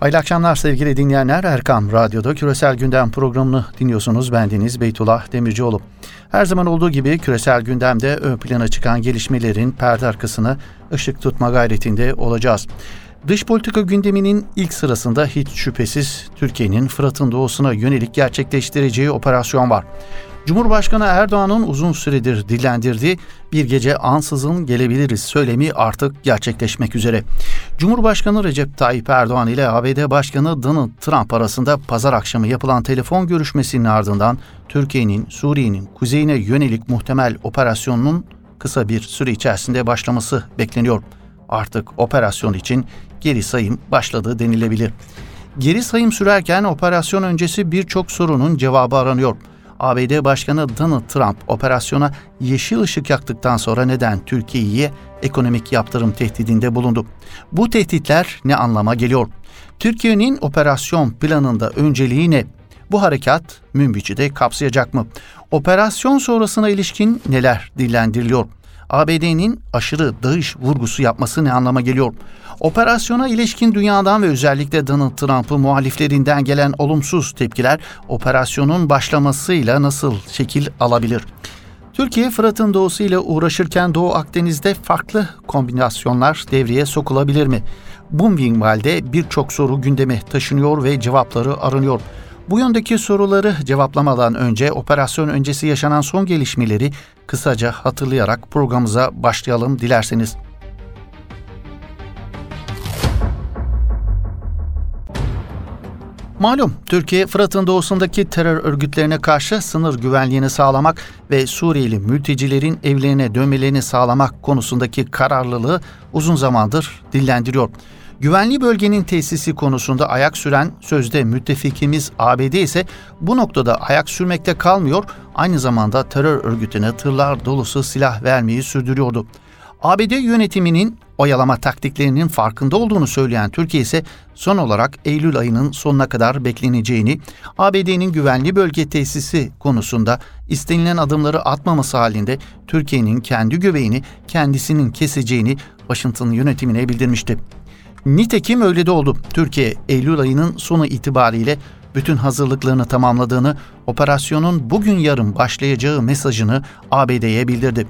Hayırlı akşamlar sevgili dinleyenler. Erkam Radyo'da Küresel Gündem programını dinliyorsunuz. Bendeniz Beytullah Demircioğlu. Her zaman olduğu gibi küresel gündemde ön plana çıkan gelişmelerin perde arkasına ışık tutma gayretinde olacağız. Dış politika gündeminin ilk sırasında hiç şüphesiz Türkiye'nin Fırat'ın doğusuna yönelik gerçekleştireceği operasyon var. Cumhurbaşkanı Erdoğan'ın uzun süredir dillendirdiği bir gece ansızın gelebiliriz söylemi artık gerçekleşmek üzere. Cumhurbaşkanı Recep Tayyip Erdoğan ile ABD Başkanı Donald Trump arasında pazar akşamı yapılan telefon görüşmesinin ardından Türkiye'nin Suriye'nin kuzeyine yönelik muhtemel operasyonunun kısa bir süre içerisinde başlaması bekleniyor. Artık operasyon için geri sayım başladı denilebilir. Geri sayım sürerken operasyon öncesi birçok sorunun cevabı aranıyor. ABD Başkanı Donald Trump operasyona yeşil ışık yaktıktan sonra neden Türkiye'ye ekonomik yaptırım tehdidinde bulundu? Bu tehditler ne anlama geliyor? Türkiye'nin operasyon planında önceliği ne? Bu harekat Münbiç'i de kapsayacak mı? Operasyon sonrasına ilişkin neler dillendiriliyor? ABD'nin aşırı dağış vurgusu yapması ne anlama geliyor? Operasyona ilişkin dünyadan ve özellikle Donald Trump'ı muhaliflerinden gelen olumsuz tepkiler operasyonun başlamasıyla nasıl şekil alabilir? Türkiye Fırat'ın doğusu ile uğraşırken Doğu Akdeniz'de farklı kombinasyonlar devreye sokulabilir mi? Bu minvalde birçok soru gündeme taşınıyor ve cevapları aranıyor. Bu yöndeki soruları cevaplamadan önce operasyon öncesi yaşanan son gelişmeleri kısaca hatırlayarak programımıza başlayalım dilerseniz. Malum Türkiye Fırat'ın doğusundaki terör örgütlerine karşı sınır güvenliğini sağlamak ve Suriyeli mültecilerin evlerine dönmelerini sağlamak konusundaki kararlılığı uzun zamandır dillendiriyor. Güvenli bölgenin tesisi konusunda ayak süren sözde müttefikimiz ABD ise bu noktada ayak sürmekte kalmıyor, aynı zamanda terör örgütüne tırlar dolusu silah vermeyi sürdürüyordu. ABD yönetiminin oyalama taktiklerinin farkında olduğunu söyleyen Türkiye ise son olarak Eylül ayının sonuna kadar bekleneceğini, ABD'nin güvenli bölge tesisi konusunda istenilen adımları atmaması halinde Türkiye'nin kendi göbeğini kendisinin keseceğini Washington yönetimine bildirmişti. Nitekim öyle de oldu. Türkiye Eylül ayının sonu itibariyle bütün hazırlıklarını tamamladığını, operasyonun bugün yarın başlayacağı mesajını ABD'ye bildirdi.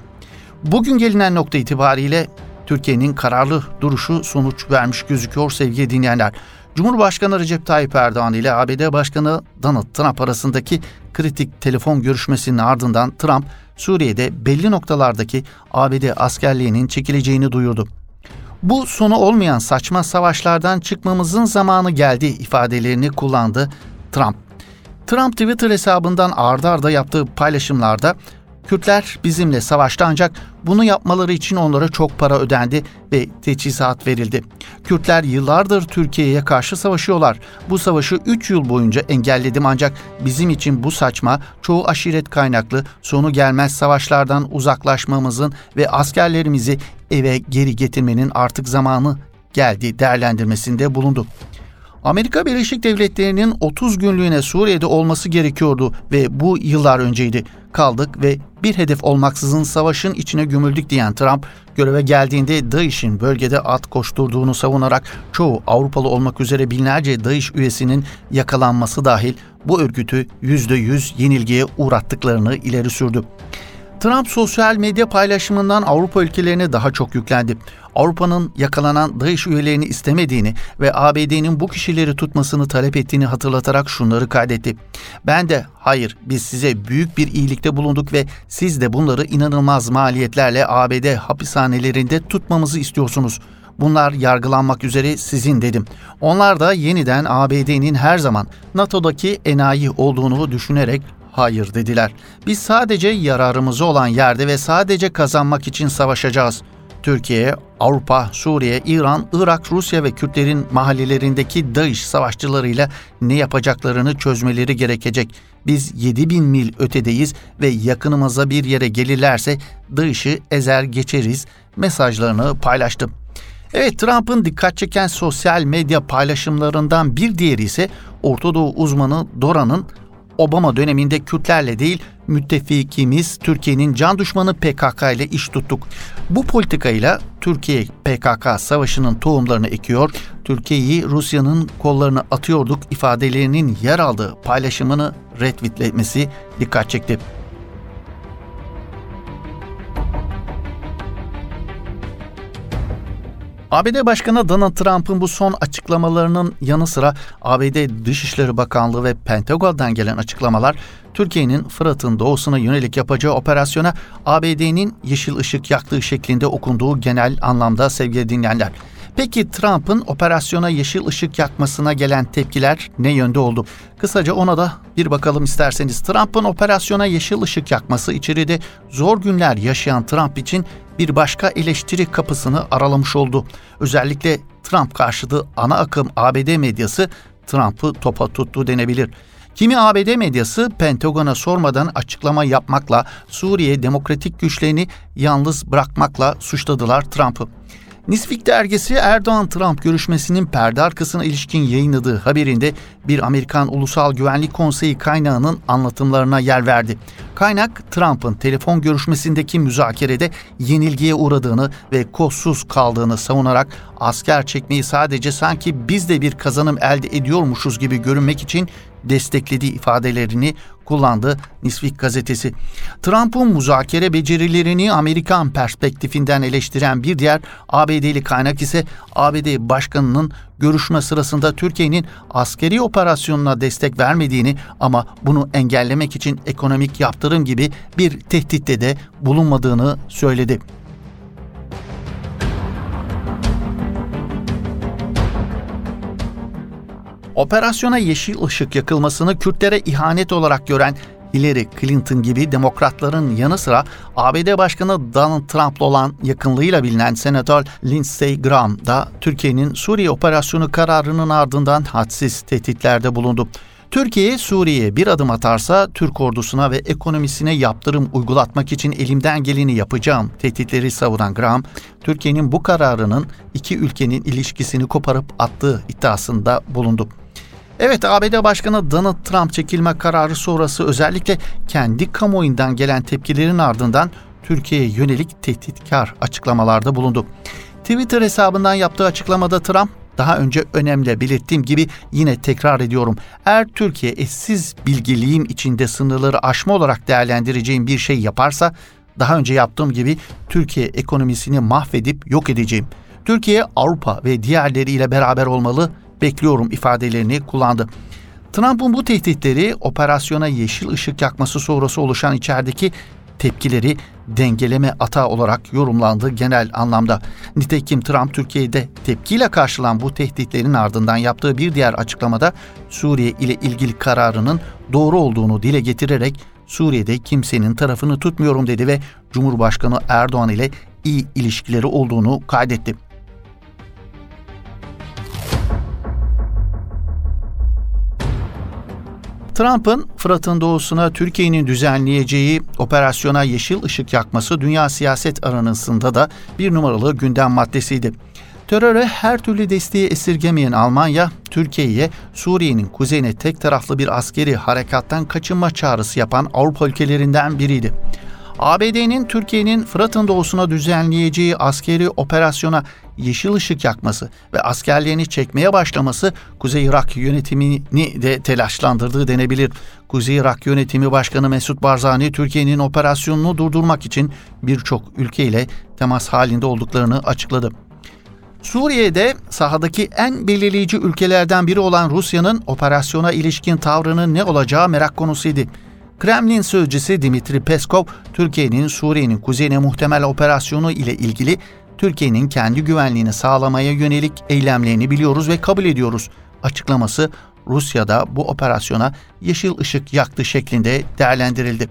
Bugün gelinen nokta itibariyle Türkiye'nin kararlı duruşu sonuç vermiş gözüküyor sevgili dinleyenler. Cumhurbaşkanı Recep Tayyip Erdoğan ile ABD Başkanı Donald Trump arasındaki kritik telefon görüşmesinin ardından Trump, Suriye'de belli noktalardaki ABD askerliğinin çekileceğini duyurdu. Bu sonu olmayan saçma savaşlardan çıkmamızın zamanı geldi ifadelerini kullandı Trump. Trump Twitter hesabından ardarda arda yaptığı paylaşımlarda Kürtler bizimle savaştı ancak bunu yapmaları için onlara çok para ödendi ve teçhizat verildi. Kürtler yıllardır Türkiye'ye karşı savaşıyorlar. Bu savaşı 3 yıl boyunca engelledim ancak bizim için bu saçma, çoğu aşiret kaynaklı, sonu gelmez savaşlardan uzaklaşmamızın ve askerlerimizi eve geri getirmenin artık zamanı geldi değerlendirmesinde bulundu. Amerika Birleşik Devletleri'nin 30 günlüğüne Suriye'de olması gerekiyordu ve bu yıllar önceydi. Kaldık ve bir hedef olmaksızın savaşın içine gömüldük diyen Trump, göreve geldiğinde DAEŞ'in bölgede at koşturduğunu savunarak çoğu Avrupalı olmak üzere binlerce DAEŞ üyesinin yakalanması dahil bu örgütü %100 yenilgiye uğrattıklarını ileri sürdü. Trump sosyal medya paylaşımından Avrupa ülkelerine daha çok yüklendi. Avrupa'nın yakalanan DAEŞ üyelerini istemediğini ve ABD'nin bu kişileri tutmasını talep ettiğini hatırlatarak şunları kaydetti. Ben de hayır biz size büyük bir iyilikte bulunduk ve siz de bunları inanılmaz maliyetlerle ABD hapishanelerinde tutmamızı istiyorsunuz. Bunlar yargılanmak üzere sizin dedim. Onlar da yeniden ABD'nin her zaman NATO'daki enayi olduğunu düşünerek hayır dediler. Biz sadece yararımızı olan yerde ve sadece kazanmak için savaşacağız. Türkiye, Avrupa, Suriye, İran, Irak, Rusya ve Kürtlerin mahallelerindeki DAEŞ savaşçılarıyla ne yapacaklarını çözmeleri gerekecek. Biz 7000 mil ötedeyiz ve yakınımıza bir yere gelirlerse DAEŞ'i ezer geçeriz mesajlarını paylaştı. Evet Trump'ın dikkat çeken sosyal medya paylaşımlarından bir diğeri ise Orta Doğu uzmanı Dora'nın Obama döneminde Kürtlerle değil müttefikimiz Türkiye'nin can düşmanı PKK ile iş tuttuk. Bu politikayla Türkiye PKK savaşının tohumlarını ekiyor, Türkiye'yi Rusya'nın kollarına atıyorduk ifadelerinin yer aldığı paylaşımını retweetlemesi dikkat çekti. ABD Başkanı Donald Trump'ın bu son açıklamalarının yanı sıra ABD Dışişleri Bakanlığı ve Pentagon'dan gelen açıklamalar Türkiye'nin Fırat'ın doğusuna yönelik yapacağı operasyona ABD'nin yeşil ışık yaktığı şeklinde okunduğu genel anlamda sevgili dinleyenler. Peki Trump'ın operasyona yeşil ışık yakmasına gelen tepkiler ne yönde oldu? Kısaca ona da bir bakalım isterseniz. Trump'ın operasyona yeşil ışık yakması içeride zor günler yaşayan Trump için bir başka eleştiri kapısını aralamış oldu. Özellikle Trump karşıtı ana akım ABD medyası Trump'ı topa tuttu denebilir. Kimi ABD medyası Pentagon'a sormadan açıklama yapmakla Suriye demokratik güçlerini yalnız bırakmakla suçladılar Trump'ı. Nisvik dergisi Erdoğan-Trump görüşmesinin perde arkasına ilişkin yayınladığı haberinde bir Amerikan Ulusal Güvenlik Konseyi kaynağının anlatımlarına yer verdi. Kaynak Trump'ın telefon görüşmesindeki müzakerede yenilgiye uğradığını ve kolsuz kaldığını savunarak asker çekmeyi sadece sanki biz de bir kazanım elde ediyormuşuz gibi görünmek için desteklediği ifadelerini kullandı Nisvik gazetesi. Trump'ın muzakere becerilerini Amerikan perspektifinden eleştiren bir diğer ABD'li kaynak ise ABD Başkanı'nın görüşme sırasında Türkiye'nin askeri operasyonuna destek vermediğini ama bunu engellemek için ekonomik yaptırım gibi bir tehditte de bulunmadığını söyledi. Operasyona yeşil ışık yakılmasını Kürtlere ihanet olarak gören Hillary Clinton gibi demokratların yanı sıra ABD Başkanı Donald Trump'la olan yakınlığıyla bilinen Senatör Lindsey Graham da Türkiye'nin Suriye operasyonu kararının ardından hadsiz tehditlerde bulundu. Türkiye Suriye'ye bir adım atarsa Türk ordusuna ve ekonomisine yaptırım uygulatmak için elimden geleni yapacağım tehditleri savuran Graham, Türkiye'nin bu kararının iki ülkenin ilişkisini koparıp attığı iddiasında bulundu. Evet ABD Başkanı Donald Trump çekilme kararı sonrası özellikle kendi kamuoyundan gelen tepkilerin ardından Türkiye'ye yönelik tehditkar açıklamalarda bulundu. Twitter hesabından yaptığı açıklamada Trump daha önce önemli belirttiğim gibi yine tekrar ediyorum. Eğer Türkiye eşsiz bilgiliğim içinde sınırları aşma olarak değerlendireceğim bir şey yaparsa daha önce yaptığım gibi Türkiye ekonomisini mahvedip yok edeceğim. Türkiye Avrupa ve diğerleriyle beraber olmalı bekliyorum ifadelerini kullandı. Trump'ın bu tehditleri operasyona yeşil ışık yakması sonrası oluşan içerideki tepkileri dengeleme ata olarak yorumlandı genel anlamda. Nitekim Trump Türkiye'de tepkiyle karşılan bu tehditlerin ardından yaptığı bir diğer açıklamada Suriye ile ilgili kararının doğru olduğunu dile getirerek Suriye'de kimsenin tarafını tutmuyorum dedi ve Cumhurbaşkanı Erdoğan ile iyi ilişkileri olduğunu kaydetti. Trump'ın Fırat'ın doğusuna Türkiye'nin düzenleyeceği operasyona yeşil ışık yakması dünya siyaset aranısında da bir numaralı gündem maddesiydi. Teröre her türlü desteği esirgemeyen Almanya, Türkiye'ye Suriye'nin kuzeyine tek taraflı bir askeri harekattan kaçınma çağrısı yapan Avrupa ülkelerinden biriydi. ABD'nin Türkiye'nin Fırat'ın doğusuna düzenleyeceği askeri operasyona yeşil ışık yakması ve askerlerini çekmeye başlaması Kuzey Irak yönetimini de telaşlandırdığı denebilir. Kuzey Irak yönetimi başkanı Mesut Barzani Türkiye'nin operasyonunu durdurmak için birçok ülkeyle temas halinde olduklarını açıkladı. Suriye'de sahadaki en belirleyici ülkelerden biri olan Rusya'nın operasyona ilişkin tavrının ne olacağı merak konusuydu. Kremlin sözcüsü Dimitri Peskov, Türkiye'nin Suriye'nin kuzeyine muhtemel operasyonu ile ilgili Türkiye'nin kendi güvenliğini sağlamaya yönelik eylemlerini biliyoruz ve kabul ediyoruz açıklaması Rusya'da bu operasyona yeşil ışık yaktı şeklinde değerlendirildi.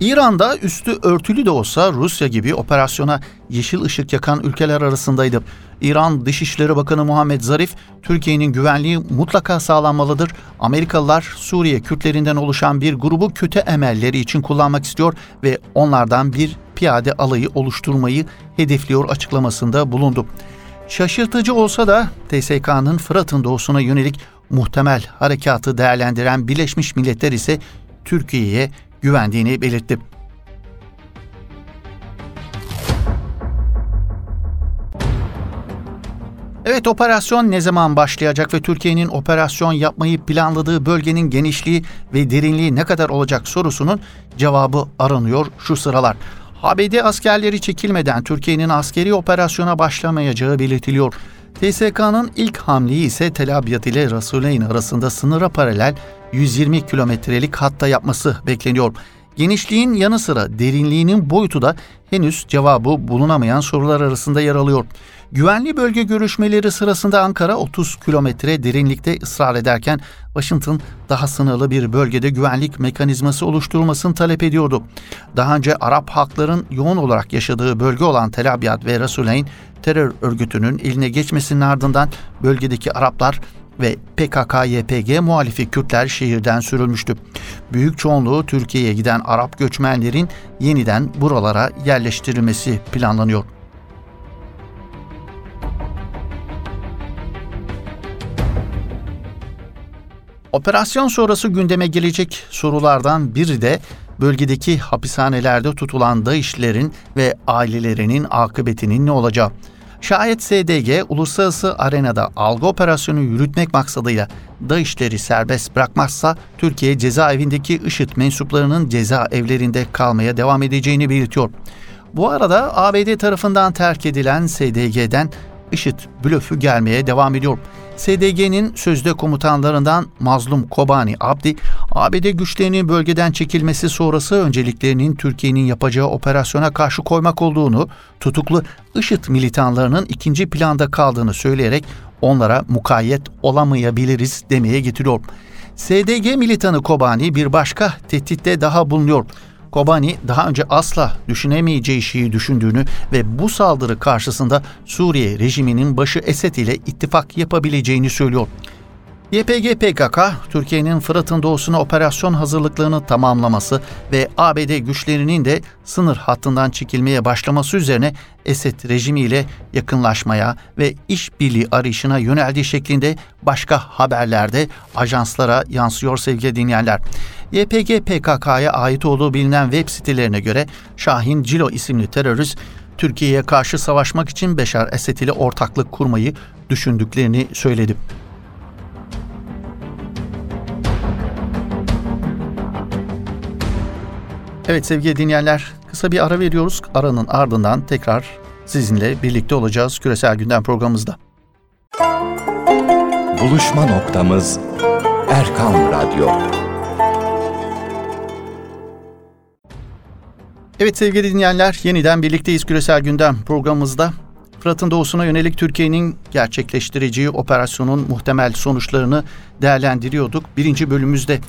İran'da üstü örtülü de olsa Rusya gibi operasyona yeşil ışık yakan ülkeler arasındaydı. İran Dışişleri Bakanı Muhammed Zarif, Türkiye'nin güvenliği mutlaka sağlanmalıdır. Amerikalılar Suriye Kürtlerinden oluşan bir grubu kötü emelleri için kullanmak istiyor ve onlardan bir piyade alayı oluşturmayı hedefliyor açıklamasında bulundu. Şaşırtıcı olsa da TSK'nın Fırat'ın doğusuna yönelik muhtemel harekatı değerlendiren Birleşmiş Milletler ise Türkiye'ye güvendiğini belirtti. Evet operasyon ne zaman başlayacak ve Türkiye'nin operasyon yapmayı planladığı bölgenin genişliği ve derinliği ne kadar olacak sorusunun cevabı aranıyor şu sıralar. ABD askerleri çekilmeden Türkiye'nin askeri operasyona başlamayacağı belirtiliyor. TSK'nın ilk hamleyi ise Tel Abyad ile Rasulayn arasında sınıra paralel 120 kilometrelik hatta yapması bekleniyor. Genişliğin yanı sıra derinliğinin boyutu da henüz cevabı bulunamayan sorular arasında yer alıyor. Güvenli bölge görüşmeleri sırasında Ankara 30 kilometre derinlikte ısrar ederken Washington daha sınırlı bir bölgede güvenlik mekanizması oluşturulmasını talep ediyordu. Daha önce Arap halkların yoğun olarak yaşadığı bölge olan Tel Abyad ve Rasulayn terör örgütünün eline geçmesinin ardından bölgedeki Araplar ve PKK-YPG muhalifi Kürtler şehirden sürülmüştü. Büyük çoğunluğu Türkiye'ye giden Arap göçmenlerin yeniden buralara yerleştirilmesi planlanıyor. Operasyon sonrası gündeme gelecek sorulardan biri de bölgedeki hapishanelerde tutulan DAEŞ'lerin ve ailelerinin akıbetinin ne olacağı. Şayet SDG uluslararası arenada algı operasyonu yürütmek maksadıyla DAEŞ'leri serbest bırakmazsa Türkiye cezaevindeki IŞİD mensuplarının cezaevlerinde kalmaya devam edeceğini belirtiyor. Bu arada ABD tarafından terk edilen SDG'den IŞİD blöfü gelmeye devam ediyor. SDG'nin sözde komutanlarından Mazlum Kobani Abdi, ABD güçlerinin bölgeden çekilmesi sonrası önceliklerinin Türkiye'nin yapacağı operasyona karşı koymak olduğunu, tutuklu IŞİD militanlarının ikinci planda kaldığını söyleyerek onlara mukayyet olamayabiliriz demeye getiriyor. SDG militanı Kobani bir başka tehditte daha bulunuyor. Kobani daha önce asla düşünemeyeceği şeyi düşündüğünü ve bu saldırı karşısında Suriye rejiminin başı Esed ile ittifak yapabileceğini söylüyor. YPG PKK, Türkiye'nin Fırat'ın doğusuna operasyon hazırlıklarını tamamlaması ve ABD güçlerinin de sınır hattından çekilmeye başlaması üzerine Esed rejimiyle yakınlaşmaya ve işbirliği arayışına yöneldiği şeklinde başka haberlerde ajanslara yansıyor sevgili dinleyenler. YPG PKK'ya ait olduğu bilinen web sitelerine göre Şahin Cilo isimli terörist Türkiye'ye karşı savaşmak için Beşar Esed ile ortaklık kurmayı düşündüklerini söyledi. Evet sevgili dinleyenler kısa bir ara veriyoruz. Aranın ardından tekrar sizinle birlikte olacağız küresel gündem programımızda. Buluşma noktamız Erkan Radyo. Evet sevgili dinleyenler yeniden birlikteyiz küresel gündem programımızda. Fırat'ın doğusuna yönelik Türkiye'nin gerçekleştireceği operasyonun muhtemel sonuçlarını değerlendiriyorduk. Birinci bölümümüzde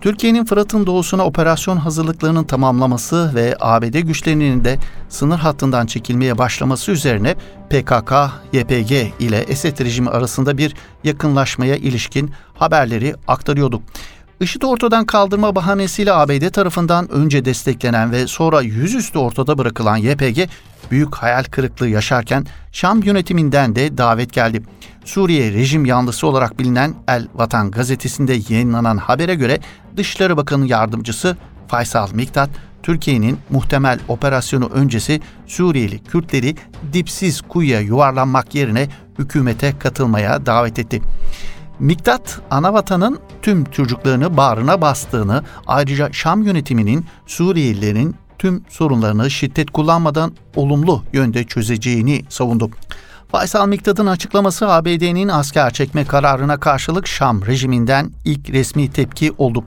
Türkiye'nin Fırat'ın doğusuna operasyon hazırlıklarının tamamlaması ve ABD güçlerinin de sınır hattından çekilmeye başlaması üzerine PKK, YPG ile Esed rejimi arasında bir yakınlaşmaya ilişkin haberleri aktarıyorduk. IŞİD ortadan kaldırma bahanesiyle ABD tarafından önce desteklenen ve sonra yüzüstü ortada bırakılan YPG büyük hayal kırıklığı yaşarken Şam yönetiminden de davet geldi. Suriye rejim yanlısı olarak bilinen El Vatan gazetesinde yayınlanan habere göre Dışişleri Bakanı Yardımcısı Faysal Miktat, Türkiye'nin muhtemel operasyonu öncesi Suriyeli Kürtleri dipsiz kuyuya yuvarlanmak yerine hükümete katılmaya davet etti. Miktat, anavatanın tüm çocuklarını bağrına bastığını, ayrıca Şam yönetiminin Suriyelilerin tüm sorunlarını şiddet kullanmadan olumlu yönde çözeceğini savundu. Faysal Miktat'ın açıklaması ABD'nin asker çekme kararına karşılık Şam rejiminden ilk resmi tepki oldu.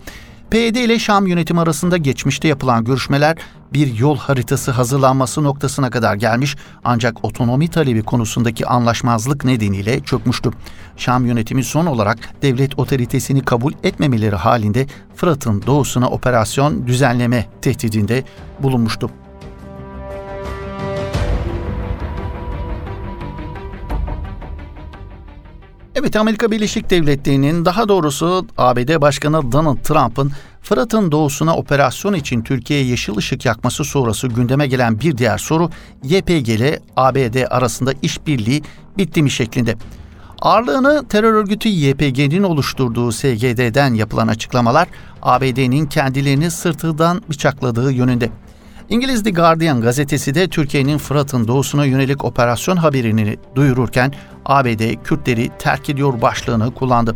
PYD ile Şam yönetimi arasında geçmişte yapılan görüşmeler bir yol haritası hazırlanması noktasına kadar gelmiş ancak otonomi talebi konusundaki anlaşmazlık nedeniyle çökmüştü. Şam yönetimi son olarak devlet otoritesini kabul etmemeleri halinde Fırat'ın doğusuna operasyon düzenleme tehdidinde bulunmuştu. Evet Amerika Birleşik Devletleri'nin daha doğrusu ABD Başkanı Donald Trump'ın Fırat'ın doğusuna operasyon için Türkiye'ye yeşil ışık yakması sonrası gündeme gelen bir diğer soru YPG ile ABD arasında işbirliği bitti mi şeklinde. Ağırlığını terör örgütü YPG'nin oluşturduğu SGD'den yapılan açıklamalar ABD'nin kendilerini sırtından bıçakladığı yönünde. İngiliz The Guardian gazetesi de Türkiye'nin Fırat'ın doğusuna yönelik operasyon haberini duyururken ABD Kürtleri terk ediyor başlığını kullandı.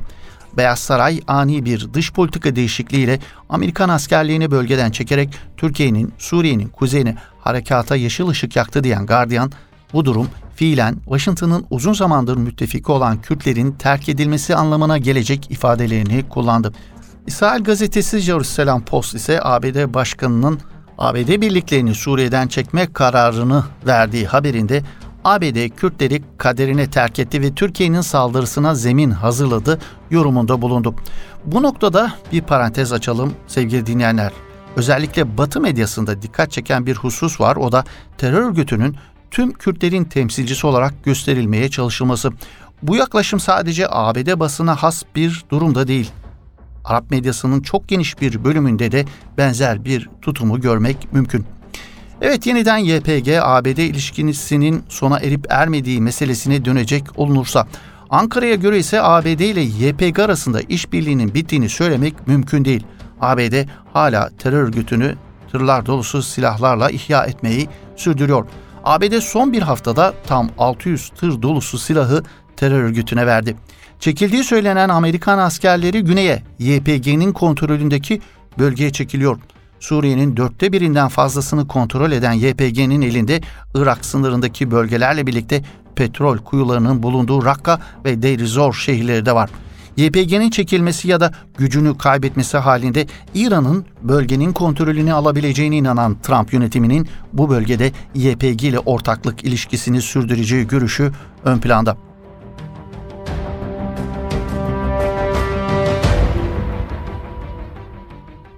Beyaz Saray ani bir dış politika değişikliğiyle Amerikan askerliğini bölgeden çekerek Türkiye'nin Suriye'nin kuzeyine harekata yeşil ışık yaktı diyen Guardian, bu durum fiilen Washington'ın uzun zamandır müttefiki olan Kürtlerin terk edilmesi anlamına gelecek ifadelerini kullandı. İsrail gazetesi Jerusalem Post ise ABD Başkanı'nın ABD birliklerini Suriye'den çekme kararını verdiği haberinde ABD Kürtleri kaderine terk etti ve Türkiye'nin saldırısına zemin hazırladı yorumunda bulundu. Bu noktada bir parantez açalım sevgili dinleyenler. Özellikle Batı medyasında dikkat çeken bir husus var. O da terör örgütünün tüm Kürtlerin temsilcisi olarak gösterilmeye çalışılması. Bu yaklaşım sadece ABD basına has bir durumda değil. Arap medyasının çok geniş bir bölümünde de benzer bir tutumu görmek mümkün. Evet yeniden YPG-ABD ilişkisinin sona erip ermediği meselesine dönecek olunursa Ankara'ya göre ise ABD ile YPG arasında işbirliğinin bittiğini söylemek mümkün değil. ABD hala terör örgütünü tırlar dolusu silahlarla ihya etmeyi sürdürüyor. ABD son bir haftada tam 600 tır dolusu silahı terör örgütüne verdi. Çekildiği söylenen Amerikan askerleri güneye YPG'nin kontrolündeki bölgeye çekiliyor. Suriye'nin dörtte birinden fazlasını kontrol eden YPG'nin elinde Irak sınırındaki bölgelerle birlikte petrol kuyularının bulunduğu Rakka ve Deir Zor şehirleri de var. YPG'nin çekilmesi ya da gücünü kaybetmesi halinde İran'ın bölgenin kontrolünü alabileceğine inanan Trump yönetiminin bu bölgede YPG ile ortaklık ilişkisini sürdüreceği görüşü ön planda.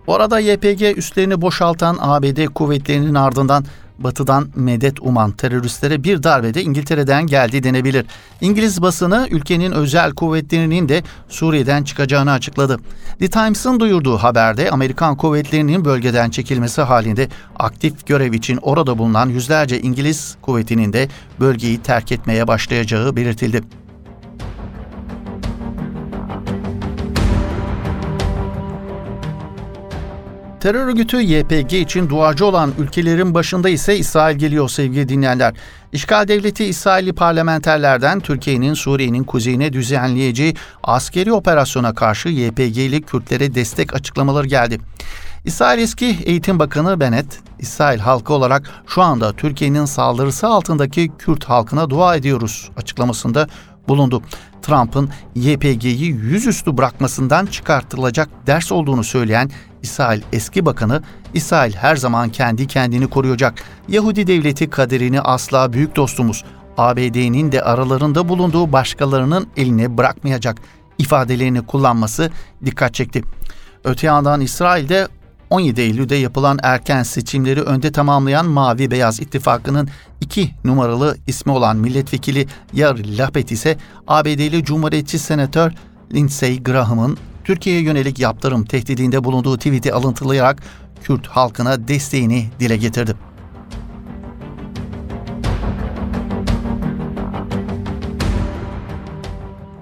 Bu arada YPG üstlerini boşaltan ABD kuvvetlerinin ardından batıdan medet uman teröristlere bir darbede İngiltere'den geldi denebilir. İngiliz basını ülkenin özel kuvvetlerinin de Suriye'den çıkacağını açıkladı. The Times'ın duyurduğu haberde Amerikan kuvvetlerinin bölgeden çekilmesi halinde aktif görev için orada bulunan yüzlerce İngiliz kuvvetinin de bölgeyi terk etmeye başlayacağı belirtildi. Terör örgütü YPG için duacı olan ülkelerin başında ise İsrail geliyor sevgili dinleyenler. İşgal devleti İsrailli parlamenterlerden Türkiye'nin Suriye'nin kuzeyine düzenleyeceği askeri operasyona karşı YPG'li Kürtlere destek açıklamaları geldi. İsrail eski Eğitim Bakanı Bennett, İsrail halkı olarak şu anda Türkiye'nin saldırısı altındaki Kürt halkına dua ediyoruz açıklamasında bulundu. Trump'ın YPG'yi yüzüstü bırakmasından çıkartılacak ders olduğunu söyleyen İsrail eski bakanı, İsrail her zaman kendi kendini koruyacak. Yahudi devleti kaderini asla büyük dostumuz, ABD'nin de aralarında bulunduğu başkalarının eline bırakmayacak ifadelerini kullanması dikkat çekti. Öte yandan İsrail'de 17 Eylül'de yapılan erken seçimleri önde tamamlayan Mavi Beyaz İttifakı'nın iki numaralı ismi olan milletvekili Yair Lapid ise ABD'li Cumhuriyetçi Senatör Lindsey Graham'ın Türkiye'ye yönelik yaptırım tehdidinde bulunduğu tweet'i alıntılayarak Kürt halkına desteğini dile getirdi.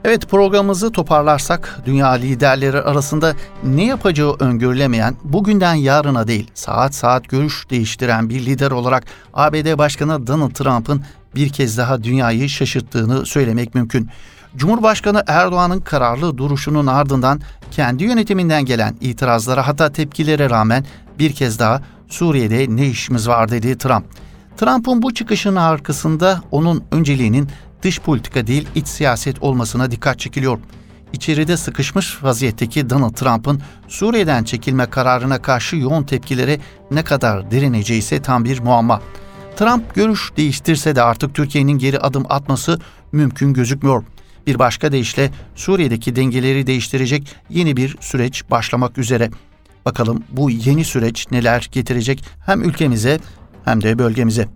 Evet programımızı toparlarsak dünya liderleri arasında ne yapacağı öngörülemeyen bugünden yarına değil saat saat görüş değiştiren bir lider olarak ABD Başkanı Donald Trump'ın bir kez daha dünyayı şaşırttığını söylemek mümkün. Cumhurbaşkanı Erdoğan'ın kararlı duruşunun ardından kendi yönetiminden gelen itirazlara hatta tepkilere rağmen bir kez daha Suriye'de ne işimiz var dedi Trump. Trump'ın bu çıkışının arkasında onun önceliğinin dış politika değil iç siyaset olmasına dikkat çekiliyor. İçeride sıkışmış vaziyetteki Donald Trump'ın Suriye'den çekilme kararına karşı yoğun tepkilere ne kadar direneceği ise tam bir muamma. Trump görüş değiştirse de artık Türkiye'nin geri adım atması mümkün gözükmüyor. Bir başka deyişle Suriye'deki dengeleri değiştirecek yeni bir süreç başlamak üzere. Bakalım bu yeni süreç neler getirecek hem ülkemize hem de bölgemize.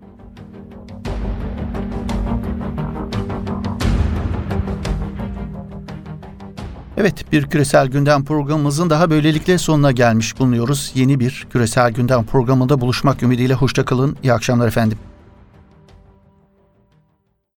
Evet bir küresel gündem programımızın daha böylelikle sonuna gelmiş bulunuyoruz. Yeni bir küresel gündem programında buluşmak ümidiyle hoşçakalın. İyi akşamlar efendim.